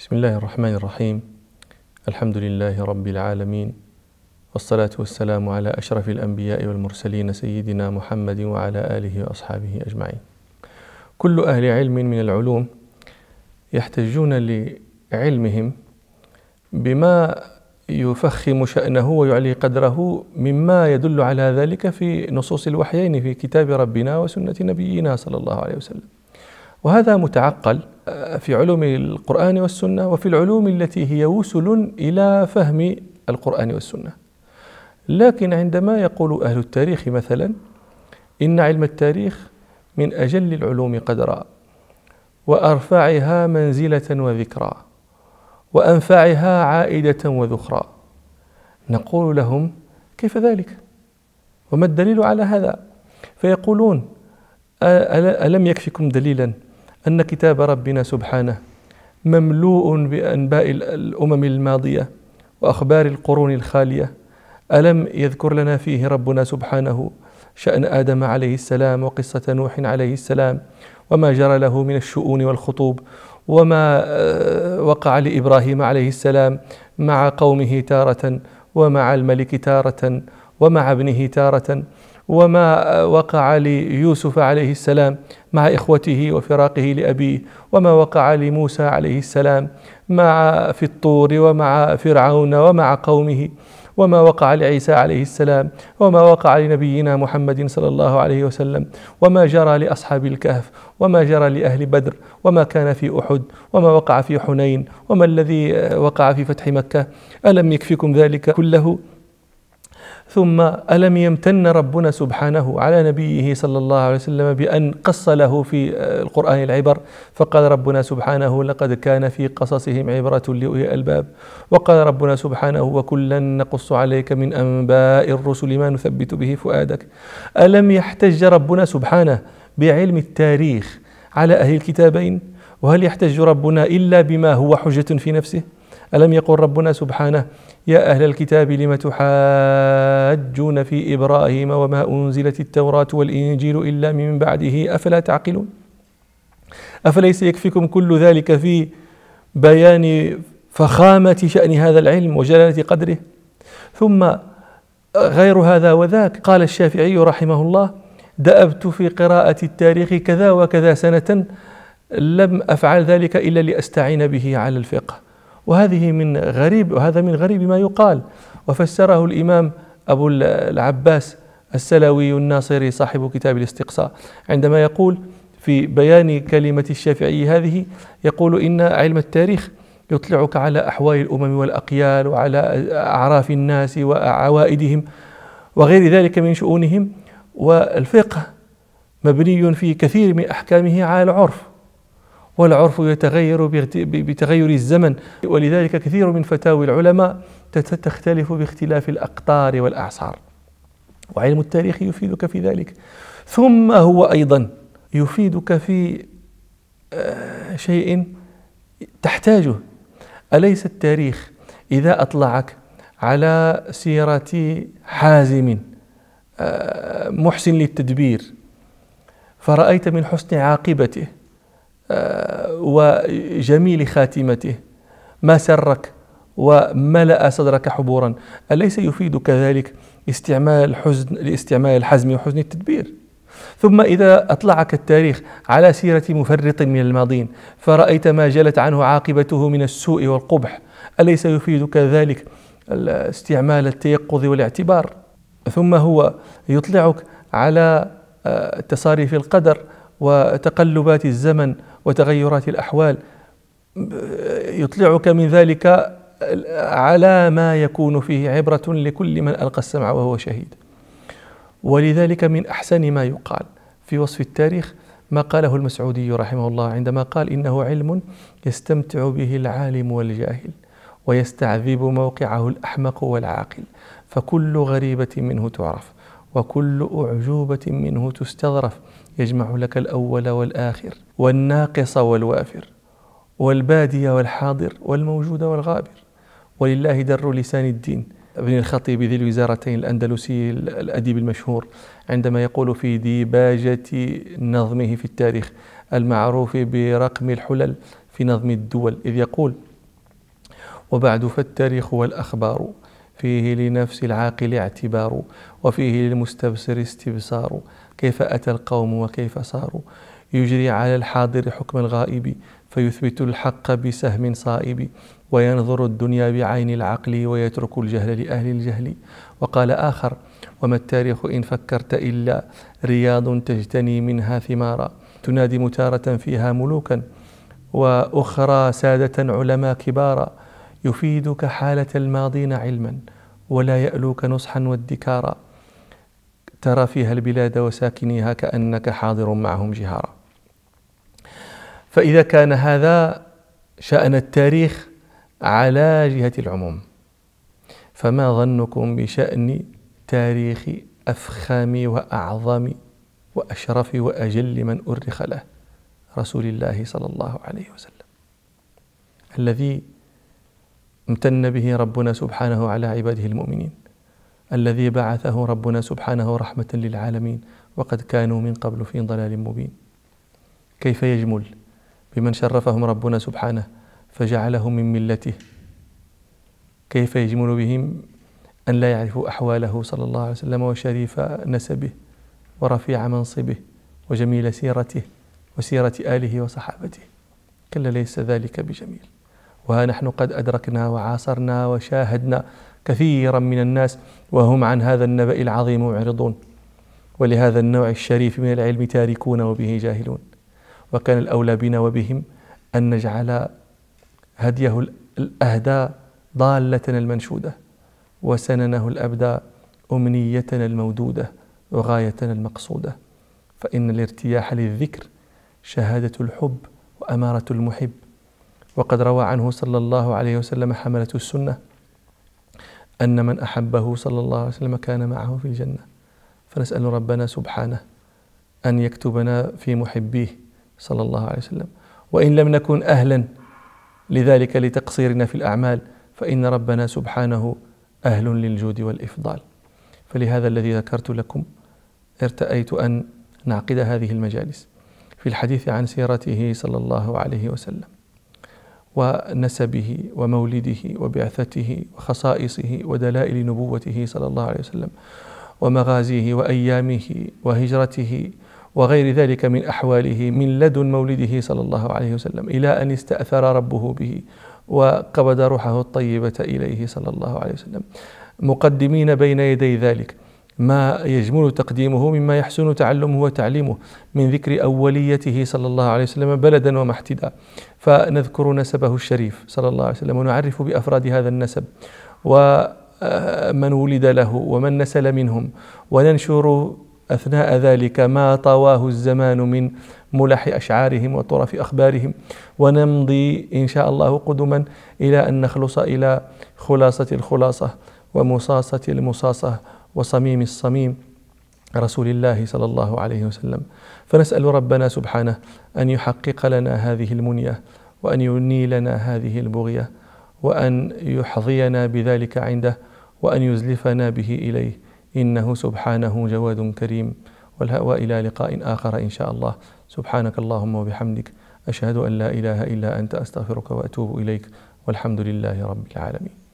بسم الله الرحمن الرحيم. الحمد لله رب العالمين والصلاة والسلام على أشرف الأنبياء والمرسلين سيدنا محمد وعلى آله وأصحابه أجمعين. كل أهل علم من العلوم يحتجون لعلمهم بما يفخم شأنه ويعلي قدره مما يدل على ذلك في نصوص الوحيين في كتاب ربنا وسنة نبينا صلى الله عليه وسلم. وهذا متعقل في علوم القرآن والسنة وفي العلوم التي هي وسل إلى فهم القرآن والسنة. لكن عندما يقول أهل التاريخ مثلا إن علم التاريخ من أجل العلوم قدرا وأرفعها منزلة وذكرى وأنفعها عائدة وذخرى نقول لهم كيف ذلك؟ وما الدليل على هذا؟ فيقولون ألم يكفكم دليلا؟ أن كتاب ربنا سبحانه مملوء بأنباء الأمم الماضية وأخبار القرون الخالية. ألم يذكر لنا فيه ربنا سبحانه شأن آدم عليه السلام وقصة نوح عليه السلام وما جرى له من الشؤون والخطوب وما آه، وقع لإبراهيم عليه السلام مع قومه تارة ومع الملك تارة ومع ابنه تارة وما وقع ليوسف عليه السلام مع إخوته وفراقه لأبيه وما وقع لموسى عليه السلام مع في الطور ومع فرعون ومع قومه وما وقع لعيسى عليه السلام وما وقع لنبينا محمد صلى الله عليه وسلم وما جرى لأصحاب الكهف وما جرى لأهل بدر وما كان في أحد وما وقع في حنين وما الذي وقع في فتح مكة ألم يكفكم ذلك كله؟ ثم ألم يمتن ربنا سبحانه على نبيه صلى الله عليه وسلم بأن قص له في القرآن العبر فقال ربنا سبحانه لقد كان في قصصهم عبرة لأولي الألباب. وقال ربنا سبحانه وكلا نقص عليك من أنباء الرسل ما نثبت به فؤادك. ألم يحتج ربنا سبحانه بعلم التاريخ على أهل الكتابين؟ وهل يحتج ربنا إلا بما هو حجة في نفسه؟ ألم يقل ربنا سبحانه يا أهل الكتاب لم تحاجون في إبراهيم وما أنزلت التوراة والإنجيل إلا من بعده؟ أفلا تعقلون؟ أفليس يكفيكم كل ذلك في بيان فخامة شأن هذا العلم وجلالة قدره؟ ثم غير هذا وذاك قال الشافعي رحمه الله دأبت في قراءة التاريخ كذا وكذا سنة لم أفعل ذلك إلا لأستعين به على الفقه. وهذه من غريب وهذا من غريب ما يقال. وفسره الإمام أبو العباس السلوي الناصري صاحب كتاب الاستقصاء. عندما يقول في بيان كلمة الشافعي هذه يقول إن علم التاريخ يطلعك على أحوال الأمم والأقيال وعلى أعراف الناس وعوائدهم وغير ذلك من شؤونهم والفقه مبني في كثير من أحكامه على العرف. والعرف يتغير بتغير الزمن. ولذلك كثير من فتاوي العلماء تختلف باختلاف الأقطار والأعصار. وعلم التاريخ يفيدك في ذلك. ثم هو أيضا يفيدك في آه، شيء تحتاجه. أليس التاريخ إذا أطلعك على سيرة حازم آه، محسن للتدبير؟ فرأيت من حسن عاقبته. وجميل خاتمته. ما سرك وملأ صدرك حبورا. أليس يفيدك ذلك استعمال الحزن لاستعمال الحزم وحزن التدبير؟ ثم إذا أطلعك التاريخ على سيرة مفرط من الماضين فرأيت ما جلت عنه عاقبته من السوء والقبح أليس يفيدك ذلك استعمال التيقظ والاعتبار؟ ثم هو يطلعك على تصاريف القدر وتقلبات الزمن وتغيرات الأحوال. يطلعك من ذلك على ما يكون فيه عبرة لكل من ألقى السمع وهو شهيد. ولذلك من أحسن ما يقال في وصف التاريخ ما قاله المسعودي رحمه الله عندما قال إنه علم يستمتع به العالم والجاهل ويستعذب موقعه الأحمق والعاقل فكل غريبة منه تعرف. وكل أعجوبة منه تستظرف يجمع لك الأول والآخر والناقص والوافر والبادي والحاضر والموجود والغابر. ولله در لسان الدين. ابن الخطيب ذي الوزارتين الأندلسي الأديب المشهور عندما يقول في ديباجة نظمه في التاريخ المعروف برقم الحلل في نظم الدول إذ يقول وبعد فالتاريخ والأخبار فيه لنفس العاقل اعتبار وفيه للمستبصر استبصار. كيف أتى القوم وكيف صاروا؟ يجري على الحاضر حكم الغائب فيثبت الحق بسهم صائب. وينظر الدنيا بعين العقل ويترك الجهل لأهل الجهل. وقال آخر وما التاريخ إن فكرت إلا رياض تجتني منها ثمارا. تنادي متارة فيها ملوكا وأخرى سادة علماء كبارا. يفيدك حالة الماضين علما ولا يألوك نصحا وادكارا. ترى فيها البلاد وساكنيها كأنك حاضر معهم جهارا. فإذا كان هذا شأن التاريخ على جهة العموم فما ظنكم بشأن تاريخ أفخام وأعظم وأشرف وأجل من أرخ له رسول الله صلى الله عليه وسلم. الذي امتن به ربنا سبحانه على عباده المؤمنين الذي بعثه ربنا سبحانه رحمة للعالمين وقد كانوا من قبل في ضلال مبين. كيف يجمل بمن شرفهم ربنا سبحانه فجعلهم من ملته. كيف يجمل بهم أن لا يعرفوا أحواله صلى الله عليه وسلم وشريف نسبه ورفيع منصبه وجميل سيرته وسيرة آله وصحابته. كلا ليس ذلك بجميل. وها نحن قد أدركنا وعاصرنا وشاهدنا كثيرا من الناس وهم عن هذا النبأ العظيم معرضون. ولهذا النوع الشريف من العلم تاركون وبه جاهلون. وكان الأولى بنا وبهم أن نجعل هديه الأهدى ضالتنا المنشودة وسننه الأبدى أمنيتنا المودودة وغايتنا المقصودة. فإن الارتياح للذكر شهادة الحب وأمارة المحب. وقد روى عنه صلى الله عليه وسلم حملة السنة أن من أحبه صلى الله عليه وسلم كان معه في الجنة. فنسأل ربنا سبحانه أن يكتبنا في محبيه صلى الله عليه وسلم. وإن لم نكن أهلا لذلك لتقصيرنا في الأعمال فإن ربنا سبحانه أهل للجود والإفضال. فلهذا الذي ذكرت لكم ارتأيت أن نعقد هذه المجالس في الحديث عن سيرته صلى الله عليه وسلم. ونسبه ومولده وبعثته وخصائصه ودلائل نبوته صلى الله عليه وسلم ومغازيه وأيامه وهجرته وغير ذلك من أحواله من لدن مولده صلى الله عليه وسلم إلى أن استأثر ربه به وقبض روحه الطيبة إليه صلى الله عليه وسلم. مقدمين بين يدي ذلك. ما يجمل تقديمه مما يحسن تعلمه وتعليمه من ذكر أوليته صلى الله عليه وسلم بلدا ومحتدا. فنذكر نسبه الشريف صلى الله عليه وسلم ونعرف بأفراد هذا النسب ومن ولد له ومن نسل منهم وننشر أثناء ذلك ما طواه الزمان من ملح أشعارهم وطرف أخبارهم ونمضي إن شاء الله قدما إلى أن نخلص إلى خلاصة الخلاصة ومصاصة المصاصة وصميم الصميم رسول الله صلى الله عليه وسلم. فنسأل ربنا سبحانه أن يحقق لنا هذه المنية وأن ينيلنا هذه البغية وأن يحظينا بذلك عنده وأن يزلفنا به إليه. إنه سبحانه جواد كريم. وإلى لقاء آخر إن شاء الله. سبحانك اللهم وبحمدك. أشهد أن لا إله إلا أنت أستغفرك وأتوب إليك. والحمد لله رب العالمين.